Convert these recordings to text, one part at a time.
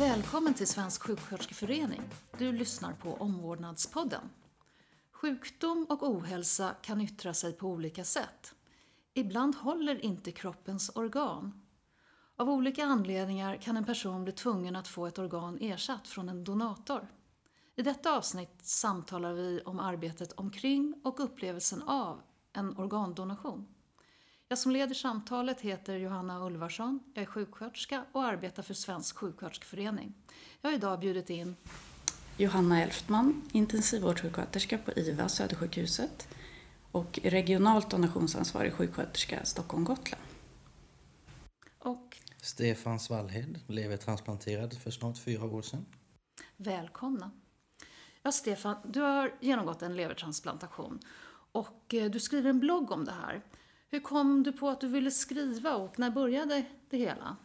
Välkommen till Svensk sjuksköterskeförening. Du lyssnar på Omvårdnadspodden. Sjukdom och ohälsa kan yttra sig på olika sätt. Ibland håller inte kroppens organ. Av olika anledningar kan en person bli tvungen att få ett organ ersatt från en donator. I detta avsnitt samtalar vi om arbetet omkring och upplevelsen av en organdonation. Jag som leder samtalet heter Johanna Ulvarsson, jag är sjuksköterska och arbetar för Svensk sjuksköterskeförening. Jag har idag bjudit in Johanna Elftman, intensivvårdssjuksköterska på IVA Södersjukhuset och regionalt donationsansvarig sjuksköterska Stockholm-Gotland. Och Stefan Svallhed, levertransplanterad för snart fyra år sedan. välkomna. Ja, Stefan, du har genomgått en levertransplantation och eh, du skriver en blogg om det här. Hur kom du på att du ville skriva och när började det hela?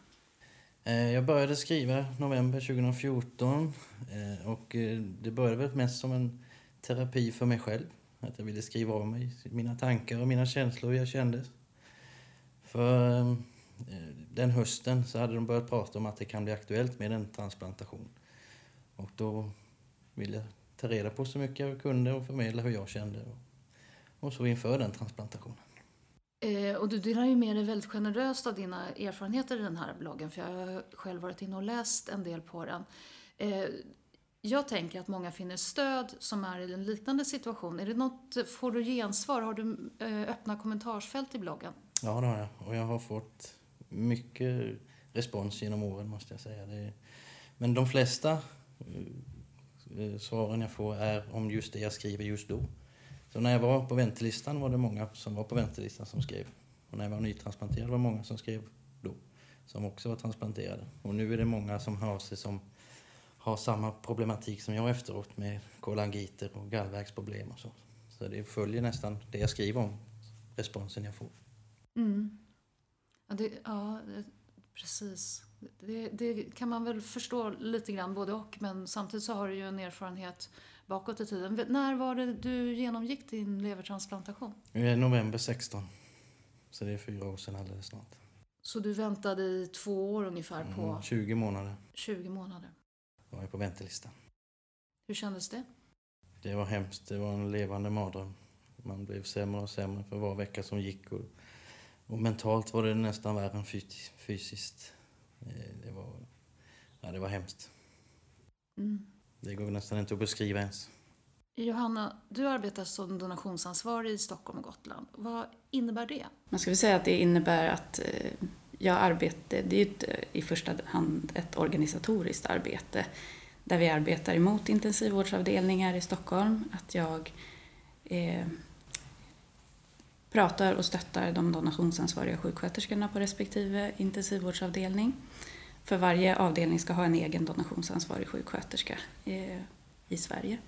Eh, jag började skriva november 2014 eh, och eh, det började väl mest som en terapi för mig själv. Att jag ville skriva av mig mina tankar och mina känslor, hur jag kände. För den hösten så hade de börjat prata om att det kan bli aktuellt med en transplantation. Och då ville jag ta reda på så mycket jag kunde och förmedla hur jag kände. Och så inför den transplantationen. Eh, och du delar ju med dig väldigt generöst av dina erfarenheter i den här bloggen, för jag har själv varit inne och läst en del på den. Eh, jag tänker att många finner stöd som är i en liknande situation. Är det något, får du gensvar? Har du eh, öppna kommentarsfält i bloggen? Ja, det har jag. Och jag har fått mycket respons genom åren, måste jag säga. Det, men de flesta eh, svaren jag får är om just det jag skriver just då. Så när jag var på väntelistan var det många som var på väntelistan som skrev. Och när jag var nytransplanterad var det många som skrev då, som också var transplanterade. Och nu är det många som hör av sig som har samma problematik som jag efteråt med kolangiter och gallverksproblem och så. Så det följer nästan det jag skriver om, responsen jag får. Mm. Ja, det, ja precis. Det, det kan man väl förstå lite grann, både och. Men samtidigt så har du ju en erfarenhet bakåt i tiden. När var det du genomgick din levertransplantation? Är november 16. Så det är fyra år sedan alldeles snart. Så du väntade i två år ungefär på Mm, 20 månader 20 månader. var jag på väntelistan. Hur kändes det? Det var hemskt. Det var en levande mardröm. Man blev sämre och sämre för var vecka som gick. Och, och mentalt var det nästan värre än fys- fysiskt. Eh, Det var, ja, det var hemskt. Mm. Det går nästan inte att beskriva ens. Johanna, Du arbetar som donationsansvarig i Stockholm och Gotland. Vad innebär det? man ska väl säga att det innebär att eh, jag arbetar, det är ju ett, eh, i första hand ett organisatoriskt arbete där vi arbetar emot intensivvårdsavdelningar i Stockholm. Att jag eh, pratar och stöttar de donationsansvariga sjuksköterskorna på respektive intensivvårdsavdelning. För varje avdelning ska ha en egen donationsansvarig sjuksköterska eh, i Sverige.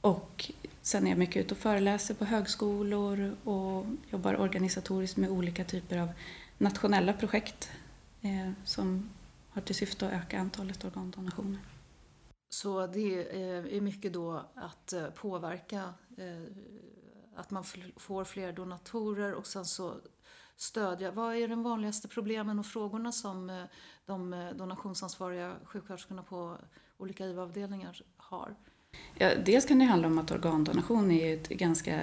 Och sen är jag mycket ute och föreläser på högskolor och jobbar organisatoriskt med olika typer av nationella projekt eh, som har till syfte att öka antalet organdonationer. Så det eh, är mycket då att påverka att man får fler donatorer och sen så stödja. Vad är de vanligaste problemen och frågorna som eh, de eh, donationsansvariga sjuksköterskorna på olika IVA-avdelningar har? Ja, dels kan det handla om att organdonation är ett ganska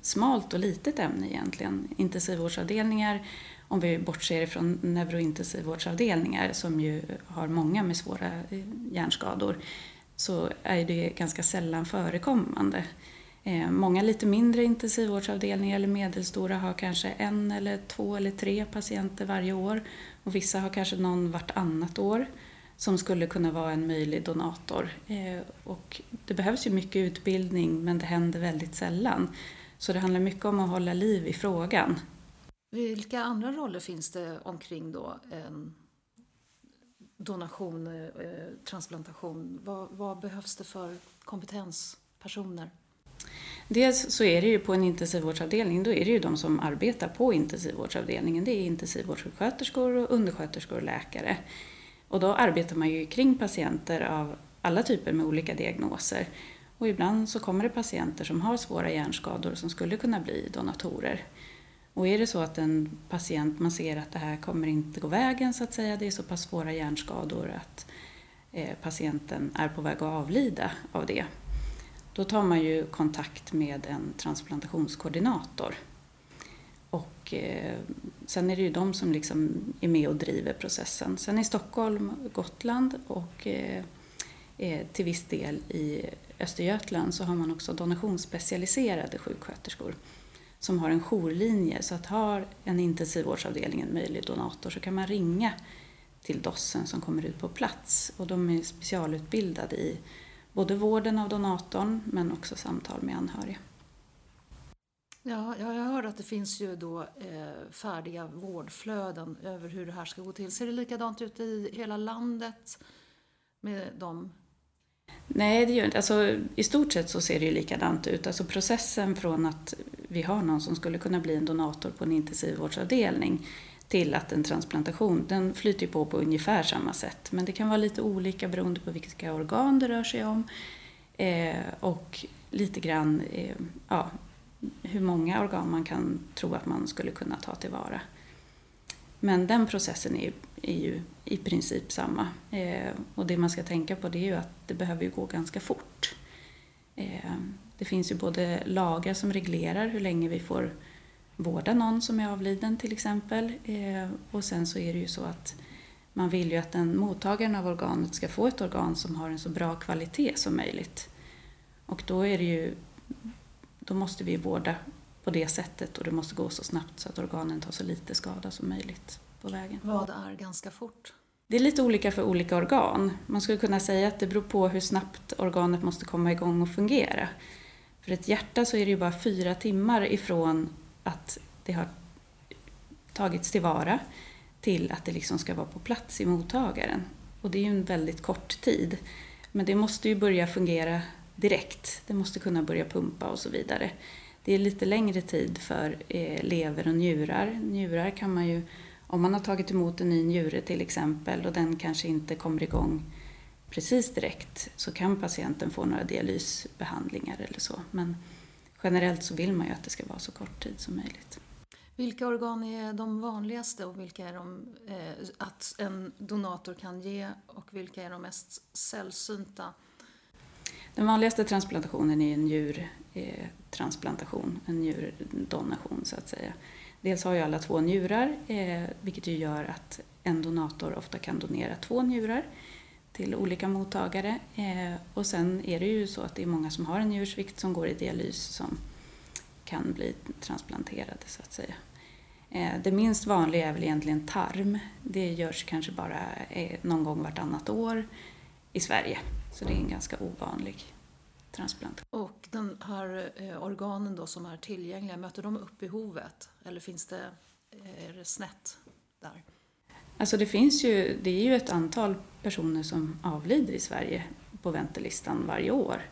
smalt och litet ämne egentligen. Intensivvårdsavdelningar, om vi bortser från neurointensivvårdsavdelningar som ju har många med svåra eh, hjärnskador, så är det ganska sällan förekommande. Eh, många lite mindre intensivvårdsavdelningar eller medelstora har kanske en eller två eller tre patienter varje år och vissa har kanske någon vartannat år som skulle kunna vara en möjlig donator. Eh, och det behövs ju mycket utbildning men det händer väldigt sällan. Så det handlar mycket om att hålla liv i frågan. Vilka andra roller finns det omkring då en donation, eh, transplantation? Vad, vad behövs det för kompetenspersoner? Dels så är det ju på en intensivvårdsavdelning, då är det ju de som arbetar på intensivvårdsavdelningen. Det är intensivvårdssjuksköterskor och undersköterskor och läkare. Och då arbetar man ju kring patienter av alla typer med olika diagnoser. Och ibland så kommer det patienter som har svåra hjärnskador som skulle kunna bli donatorer. Och är det så att en patient, man ser att det här kommer inte gå vägen så att säga, det är så pass svåra hjärnskador att eh, patienten är på väg att avlida av det. Då tar man ju kontakt med en transplantationskoordinator. Och eh, sen är det ju de som liksom är med och driver processen. Sen i Stockholm, Gotland och eh, eh, till viss del i Östergötland så har man också donationsspecialiserade sjuksköterskor som har en jourlinje. Så att har en intensivvårdsavdelning en möjlig donator så kan man ringa till Dossen som kommer ut på plats. Och de är specialutbildade i både vården av donatorn men också samtal med anhöriga. Ja, jag hör att det finns ju då eh, färdiga vårdflöden över hur det här ska gå till. Ser det likadant ut i hela landet med dem? Nej, det gör inte. Alltså, I stort sett så ser det ju likadant ut. Alltså processen från att vi har någon som skulle kunna bli en donator på en intensivvårdsavdelning till att en transplantation, den flyter på på ungefär samma sätt. Men det kan vara lite olika beroende på vilka organ det rör sig om. Eh, och lite grann eh, ja, hur många organ man kan tro att man skulle kunna ta tillvara. Men den processen är, är ju i princip samma. Eh, och det man ska tänka på det är ju att det behöver ju gå ganska fort. Eh, det finns ju både lagar som reglerar hur länge vi får vårda någon som är avliden till exempel. Eh, och sen så är det ju så att man vill ju att den mottagaren av organet ska få ett organ som har en så bra kvalitet som möjligt. Och då är det ju då måste vi vårda på det sättet och det måste gå så snabbt så att organen tar så lite skada som möjligt på vägen. Vad är ganska fort? Det är lite olika för olika organ. Man skulle kunna säga att det beror på hur snabbt organet måste komma igång och fungera. För ett hjärta så är det ju bara fyra timmar ifrån att det har tagits tillvara till att det liksom ska vara på plats i mottagaren. Och det är ju en väldigt kort tid. Men det måste ju börja fungera direkt. Det måste kunna börja pumpa och så vidare. Det är lite längre tid för eh, lever och njurar. Njurar kan man ju, om man har tagit emot en ny njure till exempel och den kanske inte kommer igång precis direkt så kan patienten få några dialysbehandlingar eller så. Men generellt så vill man ju att det ska vara så kort tid som möjligt. Vilka organ är de vanligaste och vilka är de eh, att en donator kan ge och vilka är de mest sällsynta? Den vanligaste transplantationen är en njurtransplantation, en njurdonation så att säga. Dels har ju alla två njurar, eh, vilket ju gör att en donator ofta kan donera två njurar till olika mottagare. Eh, och sen är det ju så att det är många som har en njursvikt som går i dialys som kan bli transplanterade så att säga. Eh, det minst vanliga är väl egentligen tarm. Det görs kanske bara eh, någon gång vartannat år i Sverige. Så det är en ganska ovanlig transplantation. Och de här organen då som är tillgängliga, möter de upp behovet? Eller finns det, är det snett där? Alltså det finns ju, det är ju ett antal personer som avlider i Sverige på väntelistan varje år.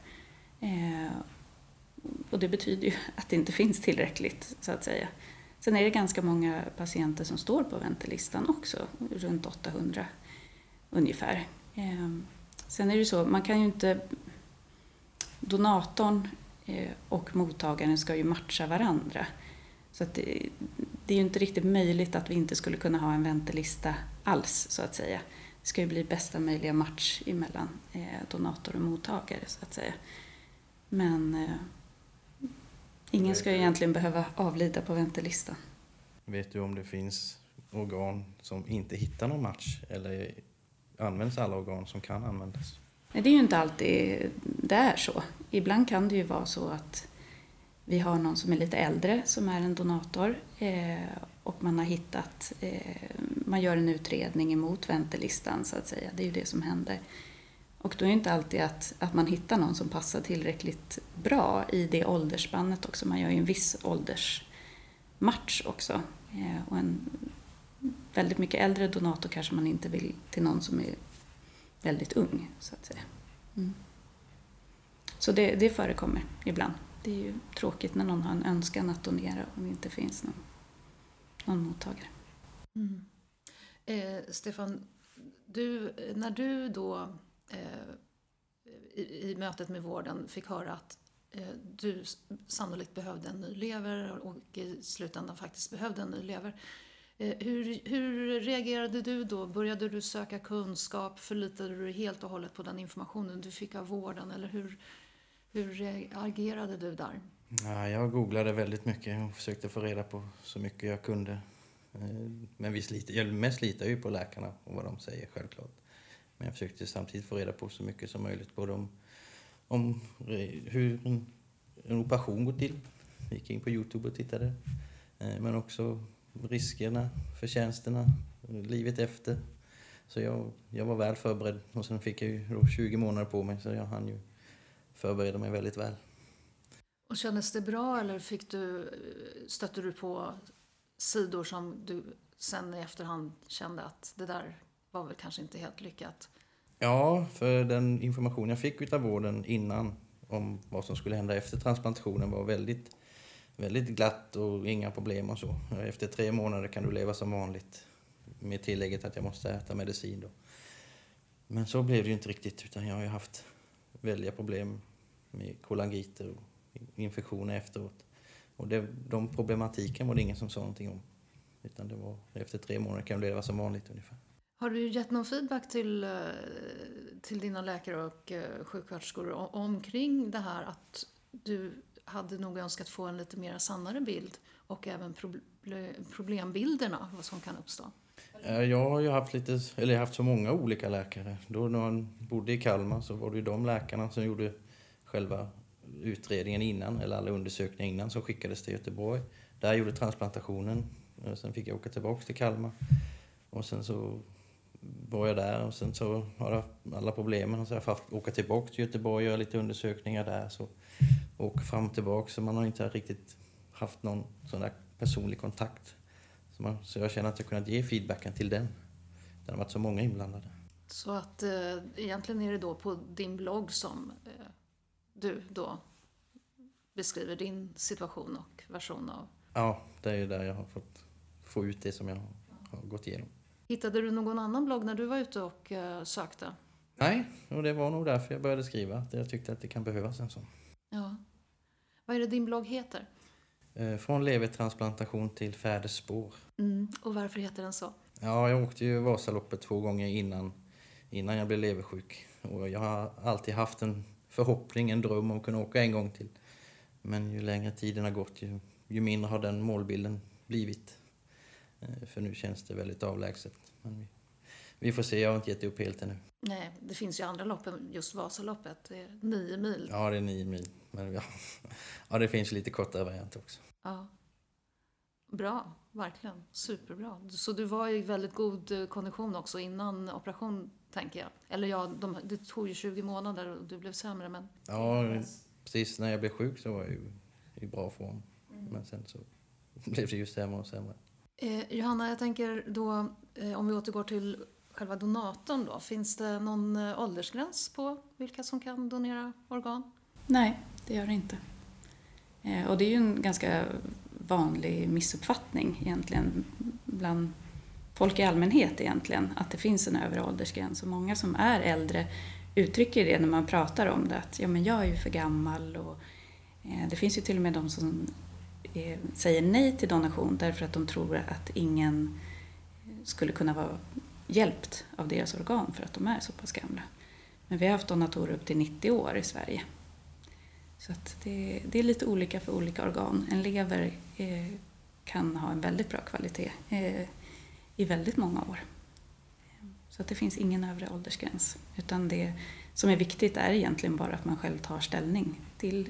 Eh, och det betyder ju att det inte finns tillräckligt, så att säga. Sen är det ganska många patienter som står på väntelistan också, runt 800 ungefär. Eh, Sen är det ju så, man kan ju inte... Donatorn eh, och mottagaren ska ju matcha varandra. Så det, det är ju inte riktigt möjligt att vi inte skulle kunna ha en väntelista alls, så att säga. Det ska ju bli bästa möjliga match emellan eh, donator och mottagare, så att säga. Men eh, ingen ska ju egentligen behöva avlida på väntelistan. Vet du om det finns organ som inte hittar någon match eller används alla organ som kan användas? Nej, det är ju inte alltid det är så. Ibland kan det ju vara så att vi har någon som är lite äldre som är en donator eh, och man har hittat, eh, man gör en utredning emot väntelistan så att säga. Det är ju det som händer. Och då är det inte alltid att, att man hittar någon som passar tillräckligt bra i det åldersspannet också. Man gör ju en viss åldersmatch också. Eh, och en väldigt mycket äldre donator kanske man inte vill till någon som är väldigt ung, så att säga. Mm. Så det, det förekommer ibland. Det är ju tråkigt när någon har en önskan att donera och det inte finns någon, någon mottagare. Mm. Eh, Stefan, du, när du då eh, i, i, mötet med vården fick höra att eh, du sannolikt behövde en ny lever och i slutändan faktiskt behövde en ny lever. Eh, hur, hur reagerade du då? Började du söka kunskap? Förlitade du dig helt och hållet på den informationen du fick av vården? Eller hur, hur eh, agerade du där? Ja, jag googlade väldigt mycket och försökte få reda på så mycket jag kunde. Eh, men vi sliter, jag mest litar ju på läkarna och vad de säger självklart. Men jag försökte samtidigt få reda på så mycket som möjligt både om, om hur en, en operation går till. Jag gick in på Youtube och tittade. Eh, men också riskerna, förtjänsterna, livet efter. Så jag, jag var väl förberedd och sen fick jag ju 20 månader på mig så jag hann ju förbereda mig väldigt väl. Och kändes det bra eller fick du, stötte du på sidor som du sen i efterhand kände att det där var väl kanske inte helt lyckat? Ja, för den information jag fick av vården innan om vad som skulle hända efter transplantationen var väldigt, väldigt glatt och inga problem och så. Efter tre månader kan du leva som vanligt med tillägget att jag måste äta medicin då. Men så blev det ju inte riktigt utan jag har ju haft väldiga problem med kolangiter och infektioner efteråt. Och det, de problematiken var det ingen som sa någonting om. Utan det var efter tre månader kan du leva som vanligt ungefär. Har du gett någon feedback till, eh, till dina läkare och eh, sjuksköterskor omkring det här att du hade nog önskat få en lite mer sannare bild och även problembilderna, vad som kan uppstå? Eh, jag har ju haft, lite, eller haft så många olika läkare. Då när man bodde i Kalmar så var det ju de läkarna som gjorde själva utredningen innan, eller alla undersökningar innan, som skickades till Göteborg. Där gjorde transplantationen. Sen fick jag åka tillbaka till Kalmar. Och sen så var jag där och sen så har jag alla problemen så har jag får åka tillbaka till Göteborg och göra lite undersökningar där. Så åka fram och tillbaka så man har inte riktigt haft någon sån där personlig kontakt. Så, man, så jag känner att jag kunnat ge feedbacken till den. Det har varit så många inblandade. Så att eh, egentligen är det då på din blogg som eh, du då beskriver din situation och version av? Ja, det är ju där jag har fått få ut det som jag har gått igenom. Hittade du någon annan blogg när du var ute och uh, sökte? Nej, och det var nog därför jag började skriva. Att jag tyckte att det kan behövas en sån. Ja. Vad är det din blogg heter? Uh, från levertransplantation till färders spår. Mm. Och varför heter den så? Ja, jag åkte ju Vasaloppet två gånger innan, innan jag blev leversjuk. Och jag har alltid haft en förhoppning, en dröm om att kunna åka en gång till. Men ju längre tiden har gått, ju, ju mindre har den målbilden blivit. Eh, för nu känns det väldigt avlägset. Men vi, vi får se, jag har inte gett upp helt ännu. Nej, det finns ju andra lopp än just Vasaloppet. Det är nio mil. Ja, det är nio mil. Men ja, ja det finns lite kortare varianter också. Ja. Bra, verkligen. Superbra. Så du var i väldigt god eh, kondition också innan operation, tänker jag. Eller ja, de, det tog ju 20 månader och du blev sämre, men... Ja, precis. När jag blev sjuk så var jag ju i bra form. Mm. Men sen så blev det ju sämre och sämre. Eh, Johanna, jag tänker då, eh, om vi återgår till själva donatorn då. Finns det någon eh, åldersgräns på vilka som kan donera organ? Nej, det gör det inte. Eh, och det är ju en ganska vanlig missuppfattning egentligen bland folk i allmänhet egentligen, att det finns en övre åldersgräns. Och många som är äldre uttrycker det när man pratar om det, att ja, men jag är ju för gammal. Och, eh, det finns ju till och med de som eh, säger nej till donation därför att de tror att ingen skulle kunna vara hjälpt av deras organ för att de är så pass gamla. Men vi har haft donatorer upp till 90 år i Sverige. Så att det, det är lite olika för olika organ. En lever eh, kan ha en väldigt bra kvalitet eh, i väldigt många år. Så att det finns ingen övre åldersgräns. Utan det som är viktigt är egentligen bara att man själv tar ställning till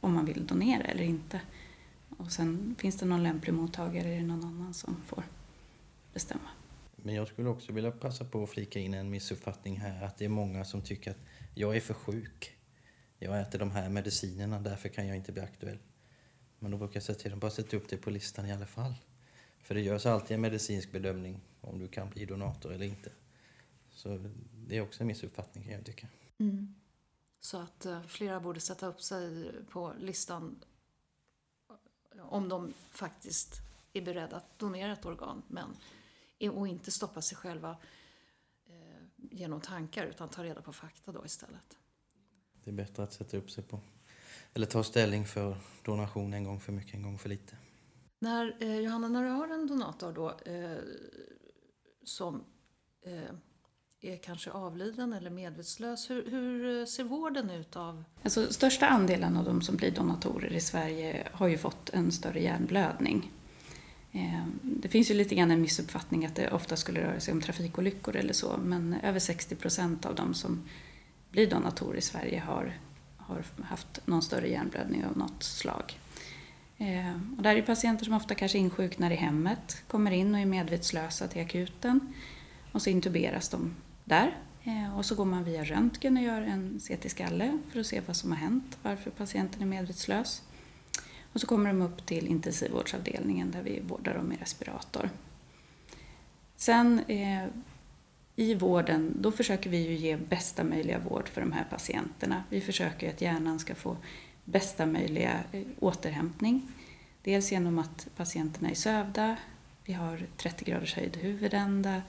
om man vill donera eller inte. Och sen finns det någon lämplig mottagare eller någon annan som får bestämma. Men jag skulle också vilja passa på att flika in en missuppfattning här. Att det är många som tycker att jag är för sjuk. Jag äter de här medicinerna, därför kan jag inte bli aktuell. Men då brukar jag säga till dem, bara sätta upp det på listan i alla fall. För det görs alltid en medicinsk bedömning om du kan bli donator eller inte. Så det är också en missuppfattning kan jag tycka. Mm. Så att eh, flera borde sätta upp sig på listan om de faktiskt är beredda att donera ett organ. Men, och inte stoppa sig själva eh, genom tankar utan ta reda på fakta då istället. Det är bättre att sätta upp sig på, eller ta ställning för donation en gång för mycket, en gång för lite. När, eh, Johanna, när du har en donator då eh, som eh, är kanske avliden eller medvetslös, hur, hur ser vården ut av Alltså, största andelen av de som blir donatorer i Sverige har ju fått en större hjärnblödning. Eh, Det finns ju lite grann en missuppfattning att det ofta skulle röra sig om trafikolyckor eller så, men över 60 procent av de som blir donatorer i Sverige har, har haft någon större hjärnblödning av något slag. Eh, Och det här är patienter som ofta kanske insjuknar i hemmet, kommer in och är medvetslösa till akuten och så intuberas de där. Eh, Och så går man via röntgen och gör en CT-skalle för att se vad som har hänt, varför patienten är medvetslös. Och så kommer de upp till intensivvårdsavdelningen där vi vårdar dem i respirator. Sen eh, i vården, då försöker vi ju ge bästa möjliga vård för de här patienterna. Vi försöker att hjärnan ska få bästa möjliga eh, återhämtning. Dels genom att patienterna är sövda, vi har 30 graders höjd huvudända,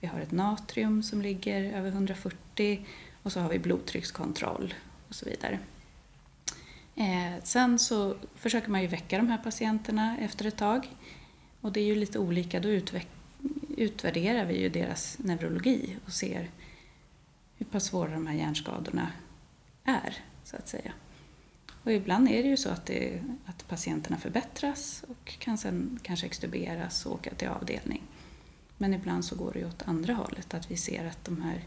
vi har ett natrium som ligger över 140 och så har vi blodtryckskontroll och så vidare. Eh, sen så försöker man ju väcka de här patienterna efter ett tag. Och det är ju lite olika, då utvecklar utvärderar vi ju deras neurologi och ser hur pass svåra de här hjärnskadorna är, så att säga. Och ibland är det ju så att, det, att patienterna förbättras och kan sen kanske extuberas och åka till avdelning. Men ibland så går det ju åt andra hållet, att vi ser att de här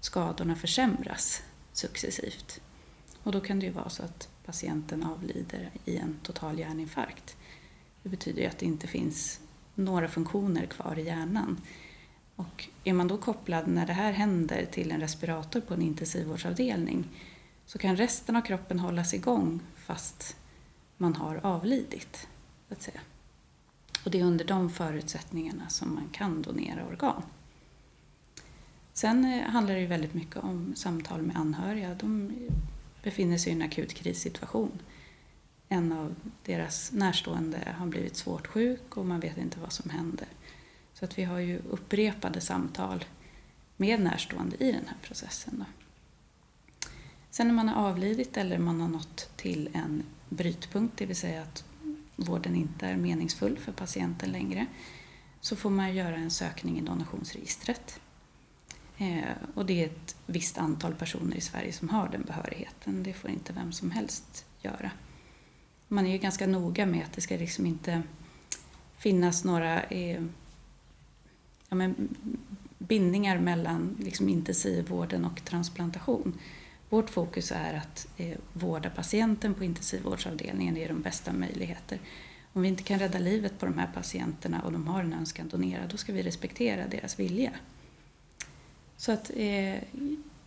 skadorna försämras successivt. Och då kan det ju vara så att patienten avlider i en total hjärninfarkt. Det betyder ju att det inte finns några funktioner kvar i hjärnan. Och är man då kopplad när det här händer till en respirator på en intensivvårdsavdelning så kan resten av kroppen hållas igång fast man har avlidit. Så att säga. Och det är under de förutsättningarna som man kan donera organ. Sen eh, handlar det ju väldigt mycket om samtal med anhöriga. De befinner sig i en akut krissituation. En av deras närstående har blivit svårt sjuk och man vet inte vad som händer. Så att vi har ju upprepade samtal med närstående i den här processen. Då. Sen när man har avlidit eller man har nått till en brytpunkt, det vill säga att vården inte är meningsfull för patienten längre, så får man göra en sökning i donationsregistret. Eh, och det är ett visst antal personer i Sverige som har den behörigheten. Det får inte vem som helst göra. Man är ju ganska noga med att det ska liksom inte finnas några eh, ja, men, bindningar mellan liksom, intensivvården och transplantation. Vårt fokus är att eh, vårda patienten på intensivvårdsavdelningen är de bästa möjligheter. Om vi inte kan rädda livet på de här patienterna och de har en önskan donera, då ska vi respektera deras vilja. Så att eh,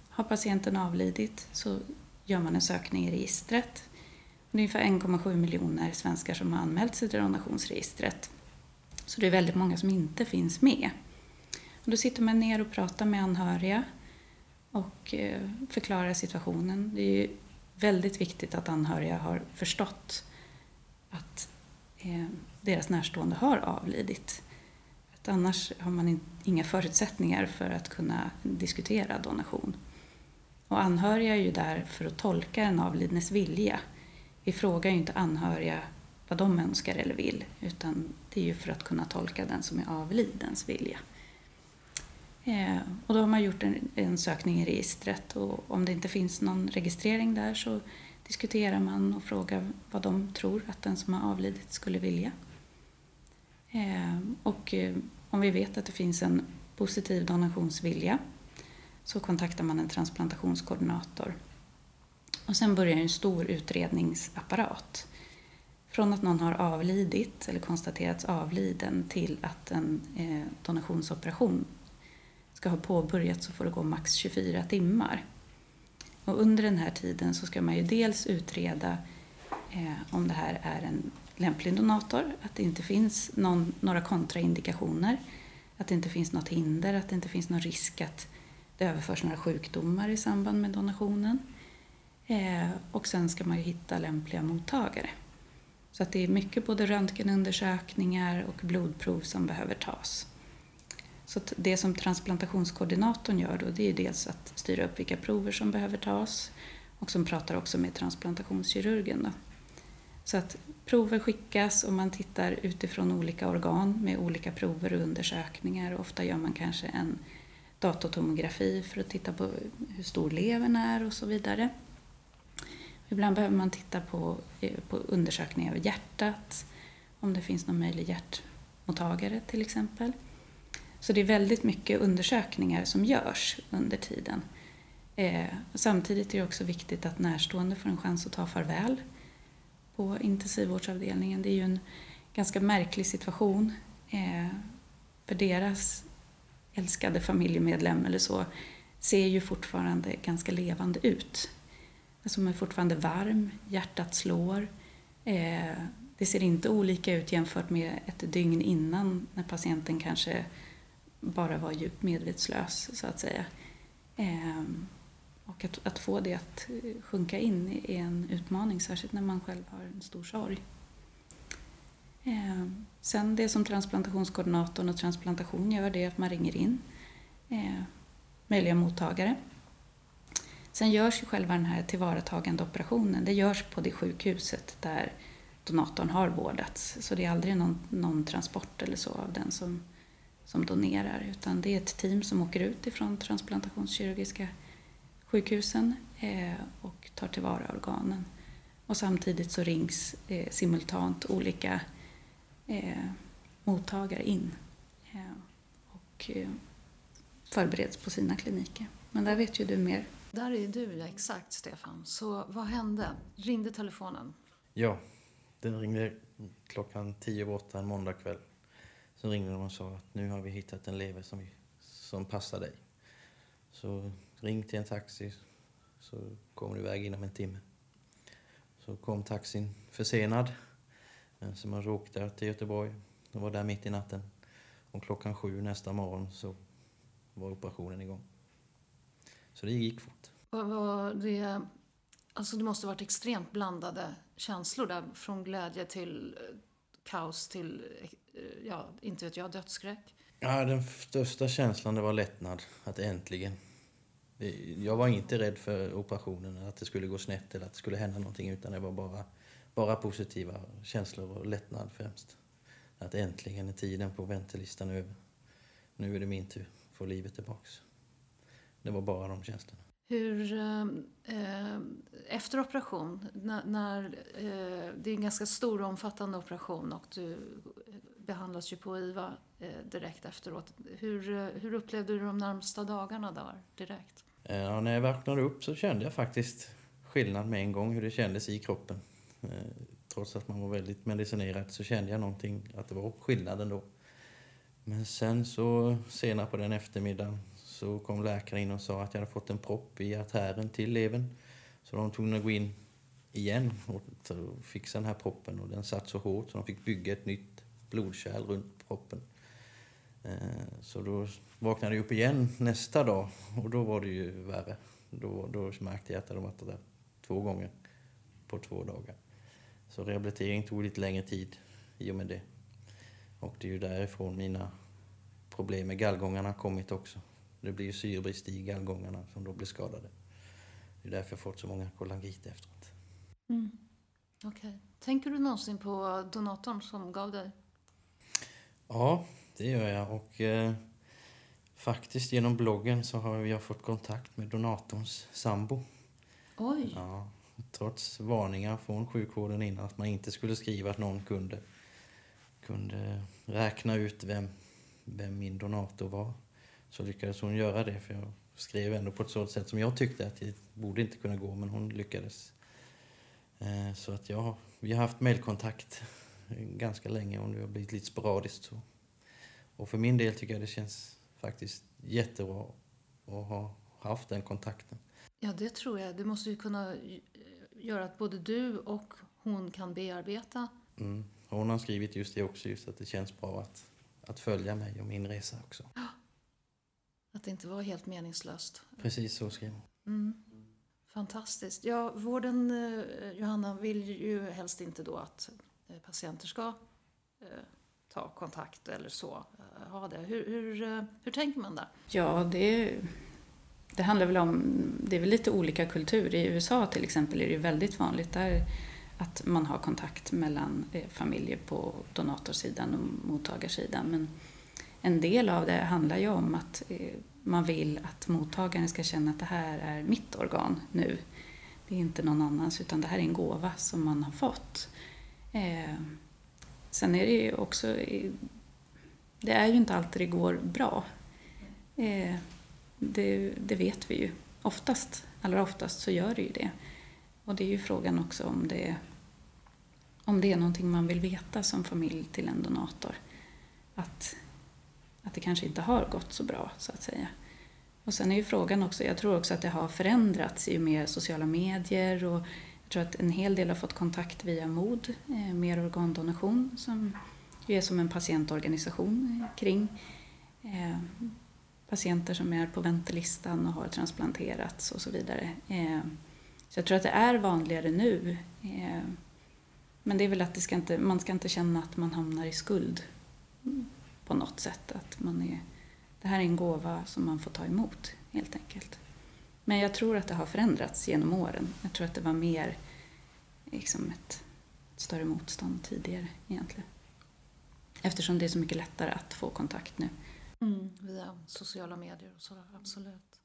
har patienten avlidit så gör man en sökning i registret. Ungefär 1,7 miljoner svenskar som har anmält sig till donationsregistret. Så det är väldigt många som inte finns med. Och då sitter man ner och pratar med anhöriga och eh, förklarar situationen. Det är ju väldigt viktigt att anhöriga har förstått att eh, deras närstående har avlidit. Att annars har man inga förutsättningar för att kunna diskutera donation. Och anhöriga är ju där för att tolka den avlidnes vilja. Vi frågar ju inte anhöriga vad de önskar eller vill, utan det är ju för att kunna tolka den som är avlidens vilja. Eh, och då har man gjort en, en, sökning i registret och om det inte finns någon registrering där så diskuterar man och frågar vad de tror att den som har avlidit skulle vilja. Eh, och eh, om vi vet att det finns en positiv donationsvilja så kontaktar man en transplantationskoordinator. Och sen börjar en stor utredningsapparat. Från att någon har avlidit eller konstaterats avliden till att en eh, donationsoperation ska ha påbörjats så får det gå max 24 timmar. Och under den här tiden så ska man ju dels utreda eh, om det här är en lämplig donator, att det inte finns någon, några kontraindikationer, att det inte finns något hinder, att det inte finns någon risk att det överförs några sjukdomar i samband med donationen. Eh, och sen ska man ju hitta lämpliga mottagare. Så att det är mycket både röntgenundersökningar och blodprov som behöver tas. Så det som transplantationskoordinatorn gör då, det är dels att styra upp vilka prover som behöver tas och som pratar också med transplantationskirurgen. Då. Så att prover skickas och man tittar utifrån olika organ med olika prover och undersökningar. Ofta gör man kanske en datortomografi för att titta på hur stor levern är och så vidare. Ibland behöver man titta på, eh, på undersökningar av hjärtat, om det finns någon möjlig hjärtmottagare till exempel. Så det är väldigt mycket undersökningar som görs under tiden. Eh, samtidigt är det också viktigt att närstående får en chans att ta farväl på intensivvårdsavdelningen. Det är ju en ganska märklig situation. Eh, för deras älskade familjemedlem eller så ser ju fortfarande ganska levande ut som är fortfarande varm, hjärtat slår. Eh, det ser inte olika ut jämfört med ett dygn innan när patienten kanske bara var djupt medvetslös så att säga. Eh, och att, att, få det att sjunka in är en utmaning, särskilt när man själv har en stor sorg. Eh, sen det som transplantationskoordinatorn och transplantation gör det är att man ringer in eh, möjliga mottagare. Sen görs ju själva den här tillvaratagande operationen, det görs på det sjukhuset där donatorn har vårdats. Så det är aldrig någon, någon transport eller så av den som, som donerar utan det är ett team som åker ut ifrån transplantationskirurgiska sjukhusen eh, och tar tillvara organen. Och samtidigt så rings eh, simultant olika eh, mottagare in eh, och eh, förbereds på sina kliniker. Men där vet ju du mer. Där är du, ja exakt Stefan. Så vad hände? Ringde telefonen? Ja, den ringde klockan tio över åtta en måndagkväll. Så ringde de och sa att nu har vi hittat en lever som, vi, som passar dig. Så ring till en taxi så kommer du iväg inom en timme. Så kom taxin försenad. Eh, så man åkte till Göteborg. De var där mitt i natten. Och klockan sju nästa morgon så var operationen igång. Så det gick fort. Var det, alltså det måste ha varit extremt blandade känslor där. Från glädje till eh, kaos till, eh, ja, inte vet jag, dödsskräck. Ja, den största känslan det var lättnad. Att äntligen. Jag var inte rädd för operationen, att det skulle gå snett eller att det skulle hända någonting. Utan det var bara, bara positiva känslor och lättnad främst. Att äntligen är tiden på väntelistan över. Nu är det min tur få livet tillbaks. Det var bara de känslorna. Hur, eh, efter operation, när, när eh, det är en ganska stor och omfattande operation och du behandlas ju på IVA eh, direkt efteråt. Hur, eh, hur upplevde du de närmsta dagarna där direkt? Eh, ja, när jag vaknade upp så kände jag faktiskt skillnad med en gång hur det kändes i kroppen. Eh, trots att man var väldigt medicinerad så kände jag någonting, att det var skillnad ändå. Men sen så senare på den eftermiddagen så kom läkaren in och sa att jag hade fått en propp i artären till levern. Så de tog att gå in igen och fixa den här proppen och den satt så hårt så de fick bygga ett nytt blodkärl runt proppen. Eh, så då vaknade jag upp igen nästa dag och då var det ju värre. Då, då märkte jag att jag hade varit där två gånger på två dagar. Så rehabilitering tog lite längre tid i och med det. Och det är ju därifrån mina problem med gallgångarna kommit också. Det blir ju syrebrist i gallgångarna som då blir skadade. Det är därför jag fått så många kolangiter efteråt. Mm. Okay. Tänker du någonsin på donatorn som gav dig? Ja, det gör jag. Och eh, faktiskt genom bloggen så har jag fått kontakt med donatorns sambo. Oj! Ja, trots varningar från sjukvården innan att man inte skulle skriva att någon kunde, kunde räkna ut vem, vem min donator var så lyckades hon göra det. För jag skrev ändå på ett sådant sätt som jag tyckte att det borde inte kunna gå, men hon lyckades. Eh, så att jag, vi har haft mejlkontakt ganska länge och det har blivit lite sporadiskt. Så. Och för min del tycker jag det känns faktiskt jättebra att ha haft den kontakten. Ja, det tror jag. Det måste ju kunna göra att både du och hon kan bearbeta. Mm. Hon har skrivit just det också, just att det känns bra att, att följa mig och min resa också. Att det inte var helt meningslöst. Precis så skrev hon. Mm. Fantastiskt. Ja, vården, eh, Johanna, vill ju helst inte då att eh, patienter ska eh, ta kontakt eller så, ha det. Hur, hur, hur tänker man där? Ja, det, det handlar väl om, det är väl lite olika kultur. I USA till exempel är det väldigt vanligt. Där att man har kontakt mellan familjer på donatorsidan och mottagarsidan. Men en del av det handlar ju om att eh, man vill att mottagaren ska känna att det här är mitt organ nu. Det är inte någon annans utan det här är en gåva som man har fått. Eh, sen är det ju också, eh, det är ju inte alltid det går bra. Eh, det, det vet vi ju. Oftast, allra oftast så gör det ju det. Och det är ju frågan också om det, om det är någonting man vill veta som familj till en donator. Att, att det kanske inte har gått så bra, så att säga. Och sen är ju frågan också, jag tror också att det har förändrats i och med sociala medier och jag tror att en hel del har fått kontakt via MOD, eh, Mer organdonation, som ju är som en patientorganisation eh, kring eh, patienter som är på väntelistan och har transplanterats och så vidare. Eh, så jag tror att det är vanligare nu. Eh, men det är väl att det ska inte, man ska inte känna att man hamnar i skuld på något sätt. Att man är, det här är en gåva som man får ta emot helt enkelt. Men jag tror att det har förändrats genom åren. Jag tror att det var mer liksom ett, ett större motstånd tidigare egentligen. Eftersom det är så mycket lättare att få kontakt nu. Mm, via sociala medier och sådär, absolut.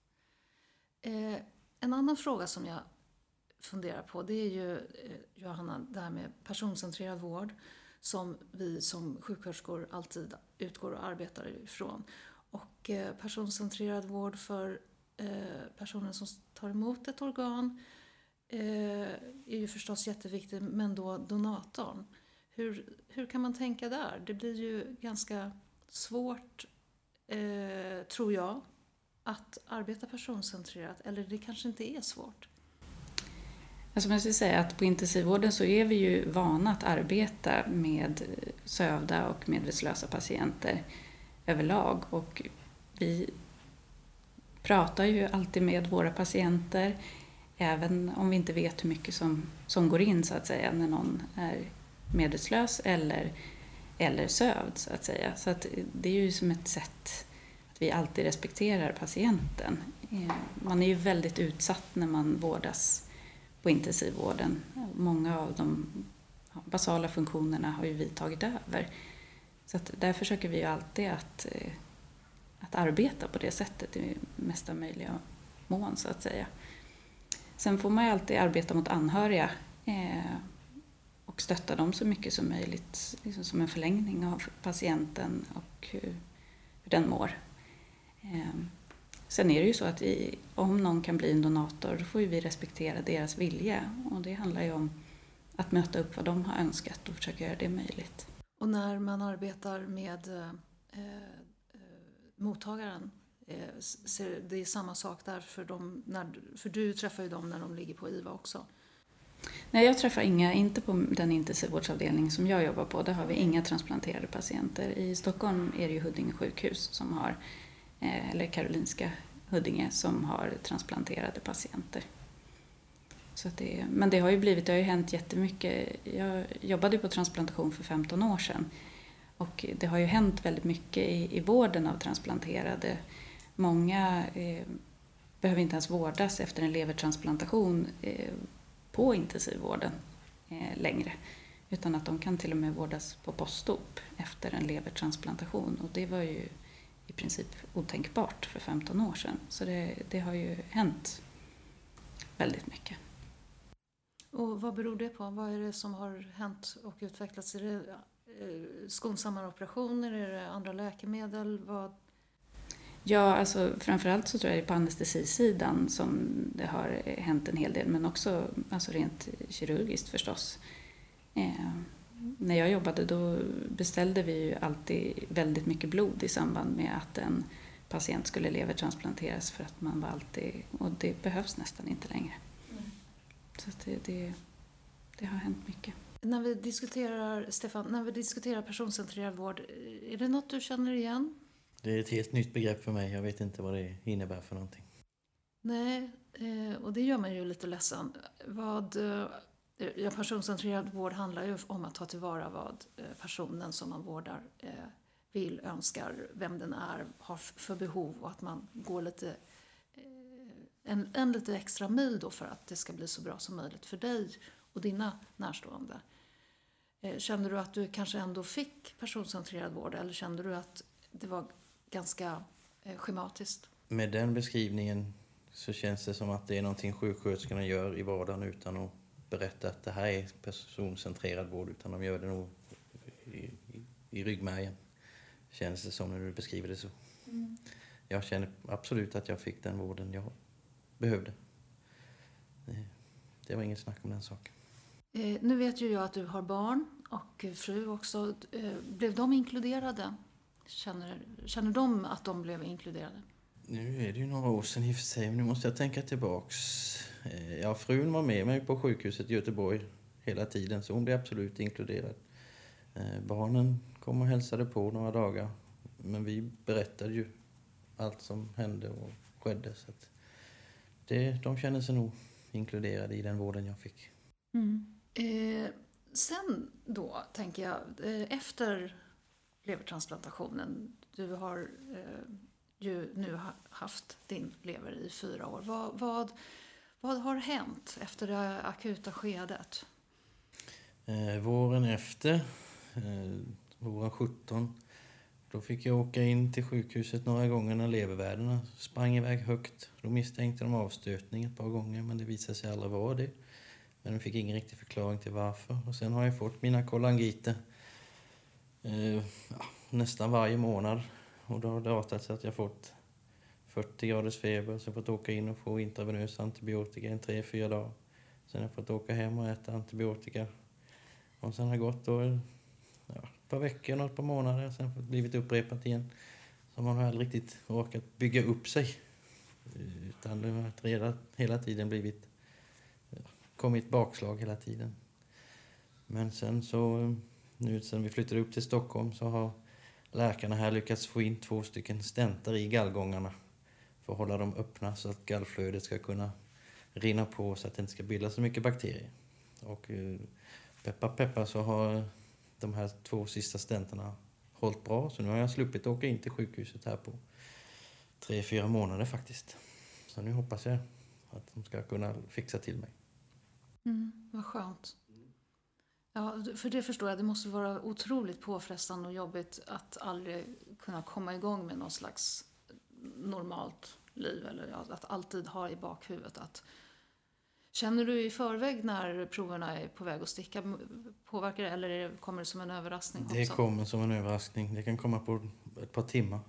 Eh, en annan fråga som jag funderar på det är ju, eh, Johanna, det här med personcentrerad vård som vi som sjuksköterskor alltid utgår och arbetar ifrån. Och eh, personcentrerad vård för eh, personen som tar emot ett organ eh, är ju förstås jätteviktigt, men då donatorn. Hur, hur kan man tänka där? Det blir ju ganska svårt, tror jag, att arbeta personcentrerat. Eller det kanske inte är svårt. Alltså man ska säga att på intensivvården så är vi ju vana att arbeta med sövda och medvetslösa patienter överlag. Och vi pratar ju alltid med våra patienter även om vi inte vet hur mycket som, som går in så att säga när någon är medvetslös eller, eller sövd så att säga. Så att det är ju som ett sätt att vi alltid respekterar patienten. Eh, man är ju väldigt utsatt när man vårdas på intensivvården. Många av de basala funktionerna har ju vi tagit över. Så att där försöker vi ju alltid att, eh, att arbeta på det sättet i mesta möjliga mån så att säga. Sen får man ju alltid arbeta mot anhöriga eh, och stötta dem så mycket som möjligt, liksom som en förlängning av patienten och hur, hur den mår. Eh, Sen är det ju så att vi, om någon kan bli en donator då får vi respektera deras vilja och det handlar ju om att möta upp vad de har önskat och försöka göra det möjligt. Och när man arbetar med eh, eh, mottagaren, eh, det är samma sak där för dem, när, för du träffar ju dem när de ligger på IVA också. Nej, jag träffar inga, inte på den intensivvårdsavdelning som jag jobbar på, där har vi inga transplanterade patienter. I Stockholm är det ju Huddinge sjukhus som har Eh, eller Karolinska Huddinge som har transplanterade patienter. Så det, men det har ju blivit, det har ju hänt jättemycket. Jag jobbade på transplantation för 15 år sedan och det har ju hänt väldigt mycket i, i vården av transplanterade. Många eh, behöver inte ens vårdas efter en levertransplantation eh, på intensivvården eh, längre utan att de kan till och med vårdas på postop efter en levertransplantation och det var ju i princip otänkbart för 15 år sedan. Så det, det har ju hänt väldigt mycket. Och vad beror det på? Vad är det som har hänt och utvecklats? Är det eh, skonsammare operationer? Är det andra läkemedel? Vad? Ja, alltså framförallt så tror jag det är på anestesisidan som det har hänt en hel del, men också alltså rent kirurgiskt förstås. Eh, när jag jobbade då beställde vi ju alltid väldigt mycket blod i samband med att en patient skulle levertransplanteras för att man var alltid, och det behövs nästan inte längre. Mm. Så det, det, det, har hänt mycket. När vi diskuterar, Stefan, när vi diskuterar personcentrerad vård, är det något du känner igen? Det är ett helt nytt begrepp för mig. Jag vet inte vad det innebär för någonting. Nej, eh, och det gör mig ju lite ledsen. Vad Eh, ja, personcentrerad vård handlar ju om att ta tillvara vad eh, personen som man vårdar eh, vill, önskar, vem den är, har för behov och att man går lite, en, en lite extra mil då för att det ska bli så bra som möjligt för dig och dina närstående. Kände du att du kanske ändå fick personcentrerad vård eller kände du att det var ganska schematiskt? Med den beskrivningen så känns det som att det är någonting sjuksköterskorna gör i vardagen utan att berätta att det här är personcentrerad vård utan de gör det nog i, i, i ryggmärgen. Känns det som när du beskriver det så. Mm. Jag känner absolut att jag fick den vården jag behövde. Det, det var inget snack om den saken. Eh, nu vet ju jag att du har barn och fru också. Eh, blev de inkluderade? Känner, känner de att de blev inkluderade? Nu är det ju några år sedan i och för sig, men nu måste jag tänka tillbaks. Eh, ja, frun var med mig på sjukhuset i Göteborg hela tiden, så hon blev absolut inkluderad. Eh, barnen kom och hälsade på några dagar, men vi berättade ju allt som hände och skedde. Så att det, de känner sig nog inkluderade i den vården jag fick. Mm. Eh, sen då, tänker jag, eh, efter levertransplantationen, du har eh, ju nu haft din lever i fyra år. Vad, vad, vad har hänt efter det akuta skedet? Eh, våren efter, eh, våren 17, då fick jag åka in till sjukhuset några gånger när levervärdena sprang iväg högt. Då misstänkte de avstötning ett par gånger, men det visade sig aldrig vara det. Men de fick ingen riktig förklaring till varför. Och sen har jag fått mina kolangiter eh, nästan varje månad och då har det artat sig att jag fått 40 graders feber, så jag fått åka in och få intravenös antibiotika i tre, fyra dagar. Sen har jag fått åka hem och äta antibiotika. Och sen har det gått då, ja, ett par veckor, något par månader, sen har det blivit upprepat igen. Så man har aldrig riktigt orkat bygga upp sig. Utan det har redan, hela tiden blivit, ja, kommit bakslag hela tiden. Men sen så, nu sen vi flyttade upp till Stockholm så har läkarna här lyckats få in två stycken stentar i gallgångarna för att hålla dem öppna så att gallflödet ska kunna rinna på så att det inte ska bildas så mycket bakterier. Och eh, peppa peppa så har de här två sista stentarna hållit bra så nu har jag sluppit åka in till sjukhuset här på tre, fyra månader faktiskt. Så nu hoppas jag att de ska kunna fixa till mig. Mm, vad skönt. Ja, för det förstår jag. Det måste vara otroligt påfrestande och jobbigt att aldrig kunna komma igång med någon slags normalt liv. Eller att alltid ha i bakhuvudet att Känner du i förväg när proverna är på väg att sticka? Påverkar det eller kommer det som en överraskning? Det kommer som en överraskning. Det kan komma på ett par timmar.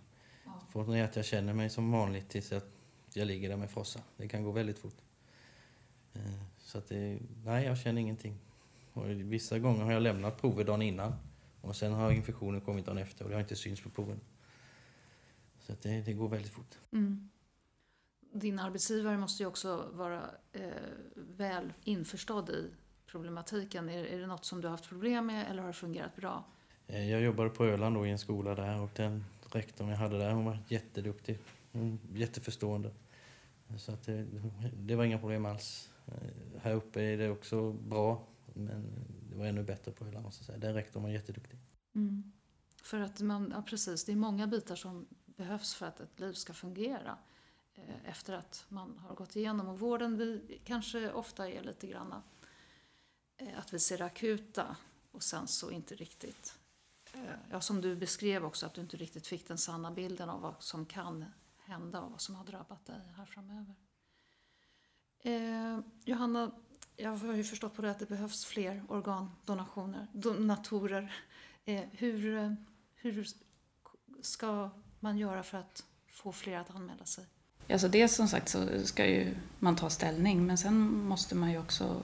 Ja. Från det att jag känner mig som vanligt tills att jag ligger där med frossa. Det kan gå väldigt fort. Eh, så att det, nej, jag känner ingenting. Och vissa gånger har jag lämnat prover dagen innan och sen har infektionen kommit dagen efter och det har inte synts på proven. Så det, det, går väldigt fort. Mm. Din arbetsgivare måste ju också vara eh, väl införstådd i problematiken. Är, är det något som du har haft problem med eller har det fungerat bra? Eh, jag jobbade på Öland då i en skola där och den rektorn jag hade där hon var jätteduktig. jätteförstående. Så att det, det var inga problem alls. Eh, här uppe är det också bra men det var ännu bättre på hyllan måste jag säga. Den rektorn var jätteduktig. Mm. För att man, ja, precis, det är många bitar som behövs för att ett liv ska fungera eh, efter att man har gått igenom. Och vården vi kanske ofta är lite grann eh, att vi ser akuta och sen så inte riktigt, eh, ja som du beskrev också, att du inte riktigt fick den sanna bilden av vad som kan hända och vad som har drabbat dig här framöver. Eh, Johanna, jag har ju förstått på det att det behövs fler organdonationer, donatorer. Eh, hur, eh, hur ska man göra för att få fler att anmäla sig? Alltså dels som sagt så ska ju man ta ställning men sen måste man ju också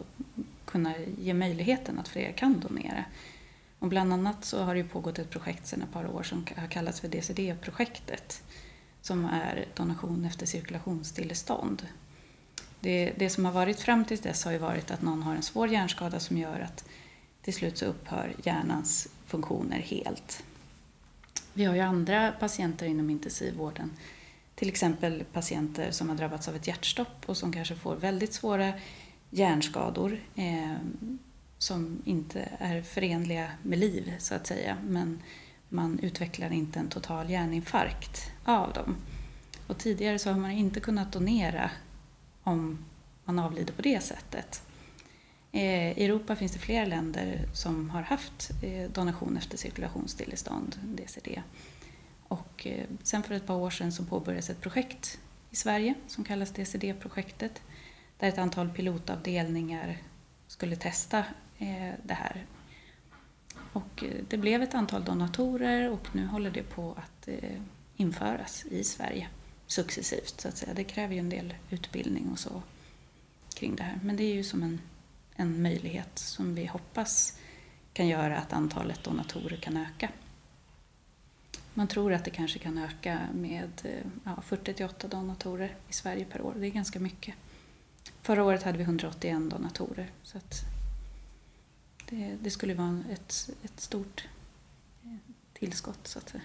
kunna ge möjligheten att fler kan donera. Och bland annat så har det ju pågått ett projekt sedan ett par år som har kallats för DCD-projektet som är donation efter cirkulationsstillestånd. Det, det som har varit fram till dess har ju varit att någon har en svår hjärnskada som gör att till slut så upphör hjärnans funktioner helt. Vi har ju andra patienter inom intensivvården, till exempel patienter som har drabbats av ett hjärtstopp och som kanske får väldigt svåra hjärnskador eh, som inte är förenliga med liv, så att säga. Men man utvecklar inte en total hjärninfarkt av dem. Och tidigare så har man inte kunnat donera om man avlider på det sättet. Eh, I Europa finns det flera länder som har haft eh, donation efter cirkulationsstillestånd, DCD. Och eh, sen för ett par år sedan så påbörjades ett projekt i Sverige som kallas DCD-projektet där ett antal pilotavdelningar skulle testa det här. Och det blev ett antal donatorer och nu håller det på att införas i Sverige successivt så att säga. Det kräver ju en del utbildning och så kring det här. Men det är ju som en, en möjlighet som vi hoppas kan göra att antalet donatorer kan öka. Man tror att det kanske kan öka med eh, ja, 40-8 donatorer i Sverige per år. Det är ganska mycket. Förra året hade vi 181 donatorer. Så att det, det skulle vara ett, ett stort eh, tillskott så att säga.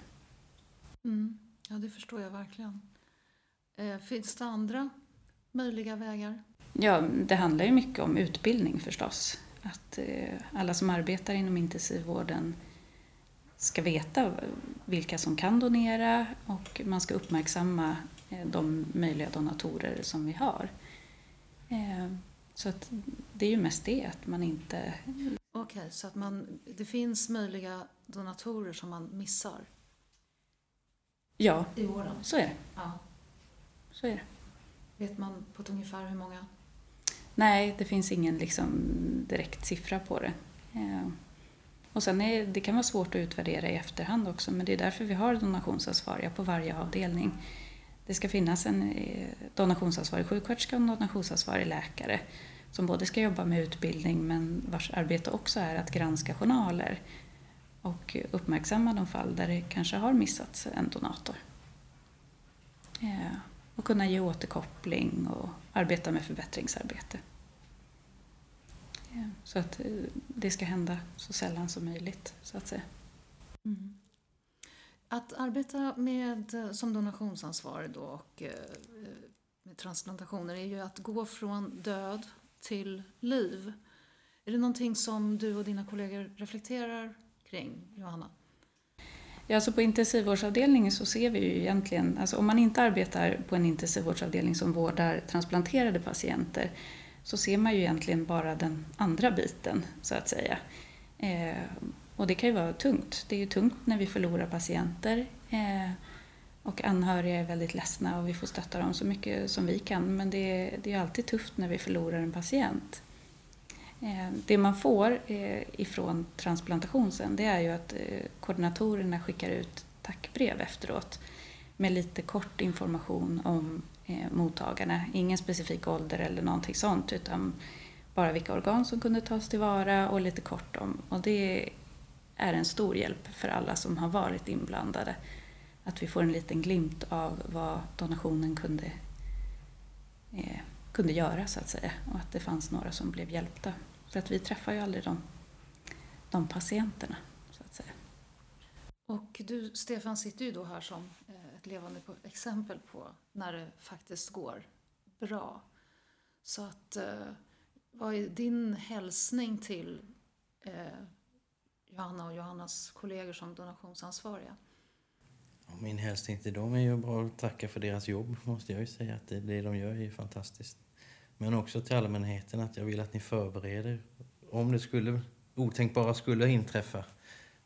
Mm. Ja, det förstår jag verkligen. Eh, finns det andra möjliga vägar? Ja, det handlar ju mycket om utbildning förstås. Att eh, alla som arbetar inom intensivvården ska veta vilka som kan donera och man ska uppmärksamma eh, de möjliga donatorer som vi har. Så att det är ju mest det, att man inte... Okej, okay, så att man, det finns möjliga donatorer som man missar? Ja, I vården? så är det. Ja. Så är det. Vet man på ett ungefär hur många? Nej, det finns ingen liksom direkt siffra på det. Eh, och sen är, det kan vara svårt att utvärdera i efterhand också, men det är därför vi har donationsansvariga på varje avdelning. Det ska finnas en eh, donationsansvarig sjuksköterska och en donationsansvarig läkare som både ska jobba med utbildning men vars arbete också är att granska journaler och uppmärksamma de fall där det kanske har missats en donator. Eh, och kunna ge återkoppling och arbeta med förbättringsarbete. Så att eh, det ska hända så sällan som möjligt, så att säga. Mm. Att arbeta med, eh, som donationsansvarig då och eh, med transplantationer är ju att gå från död till liv. Är det någonting som du och dina kollegor reflekterar kring, Johanna? Ja, alltså på intensivvårdsavdelningen så ser vi ju egentligen, alltså om man inte arbetar på en intensivvårdsavdelning som vårdar transplanterade patienter så ser man ju egentligen bara den andra biten så att säga. Eh, och det kan ju vara tungt. Det är ju tungt när vi förlorar patienter eh, och anhöriga är väldigt ledsna och vi får stötta dem så mycket som vi kan men det, det är alltid tufft när vi förlorar en patient. Eh, det man får eh, ifrån transplantation sen det är ju att eh, koordinatorerna skickar ut tackbrev efteråt med lite kort information om mottagarna. Ingen specifik ålder eller någonting sånt utan bara vilka organ som kunde tas tillvara och lite kort om. Och det är en stor hjälp för alla som har varit inblandade. Att vi får en liten glimt av vad donationen kunde, kunde göra så att säga och att det fanns några som blev hjälpta för att vi träffar ju aldrig de, de patienterna, så att säga. Och du, Stefan, sitter ju då här som eh, ett levande exempel på när det faktiskt går bra. Så att, eh, vad är din hälsning till eh, Johanna och Johannas kollegor som donationsansvariga? min hälsning till dem är ju bara att tacka för deras jobb, måste jag ju säga. Att det, det de gör är ju fantastiskt. Men också till allmänheten att jag vill att ni förbereder. Om det skulle, otänkbara skulle inträffa,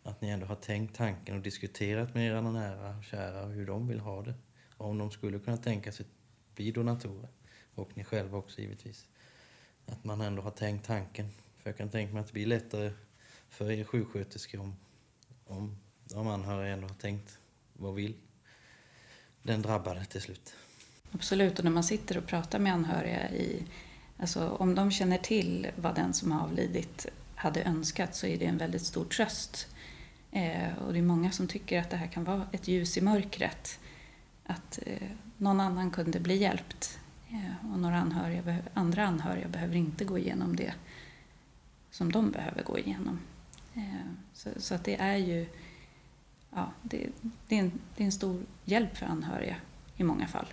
att ni ändå har tänkt tanken och diskuterat med era nära och kära hur de vill ha det. Och om de skulle kunna tänka sig bli donatorer. Och ni själva också givetvis. Att man ändå har tänkt tanken. För jag kan tänka mig att det blir lättare för er sjuksköterskor om, om de anhöriga ändå har tänkt vad vill den drabbade till slut. Absolut, och när man sitter och pratar med anhöriga i Alltså om de känner till vad den som har avlidit hade önskat så är det en väldigt stor tröst. Eh, och det är många som tycker att det här kan vara ett ljus i mörkret. Att eh, någon annan kunde bli hjälpt. Eh, och några anhöriga, andra anhöriga behöver inte gå igenom det som de behöver gå igenom. Eh, så, så, att det är ju ja, det, det, är en, det är en stor hjälp för anhöriga i många fall.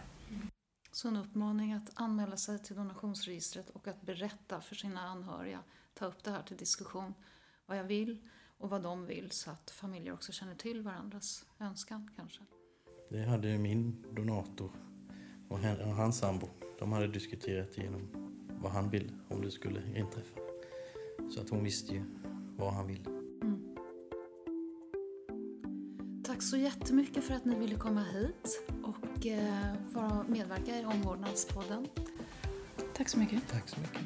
Så en uppmaning att anmäla sig till donationsregistret och att berätta för sina anhöriga, ta upp det här till diskussion, vad jag vill och vad de vill så att familjer också känner till varandras önskan kanske. Det hade min donator och hans sambo. De hade diskuterat igenom vad han ville om det skulle inträffa. Så att hon visste ju vad han ville. Tack så jättemycket för att ni ville komma hit och eh, vara medverka i Omvårdnadspodden. Tack så mycket. Tack så mycket.